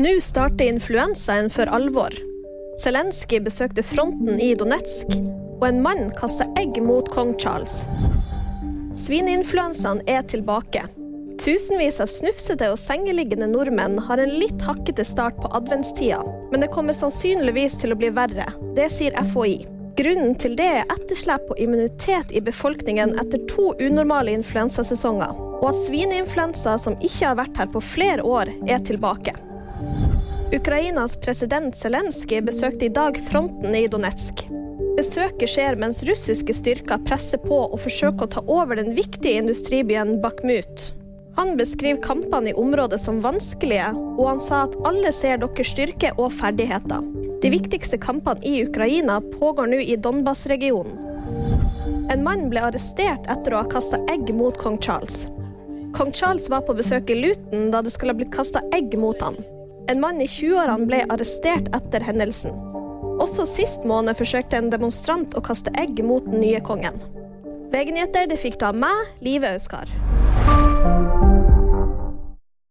Nå starter influensaen for alvor. Zelenskyj besøkte fronten i Donetsk, og en mann kaster egg mot kong Charles. Svineinfluensaen er tilbake. Tusenvis av snufsete og sengeliggende nordmenn har en litt hakkete start på adventstida, men det kommer sannsynligvis til å bli verre. Det sier FHI. Grunnen til det er etterslep på immunitet i befolkningen etter to unormale influensasesonger, og at svineinfluensa som ikke har vært her på flere år, er tilbake. Ukrainas president Zelenskyj besøkte i dag fronten i Donetsk. Besøket skjer mens russiske styrker presser på og forsøker å ta over den viktige industribyen Bakhmut. Han beskriver kampene i området som vanskelige, og han sa at alle ser deres styrke og ferdigheter. De viktigste kampene i Ukraina pågår nå i Donbas-regionen. En mann ble arrestert etter å ha kasta egg mot kong Charles. Kong Charles var på besøk i Luton da det skulle ha blitt kasta egg mot han. En mann i 20-årene ble arrestert etter hendelsen. Også sist måned forsøkte en demonstrant å kaste egg mot den nye kongen. VG-nyheter fikk da meg, Live Auskar.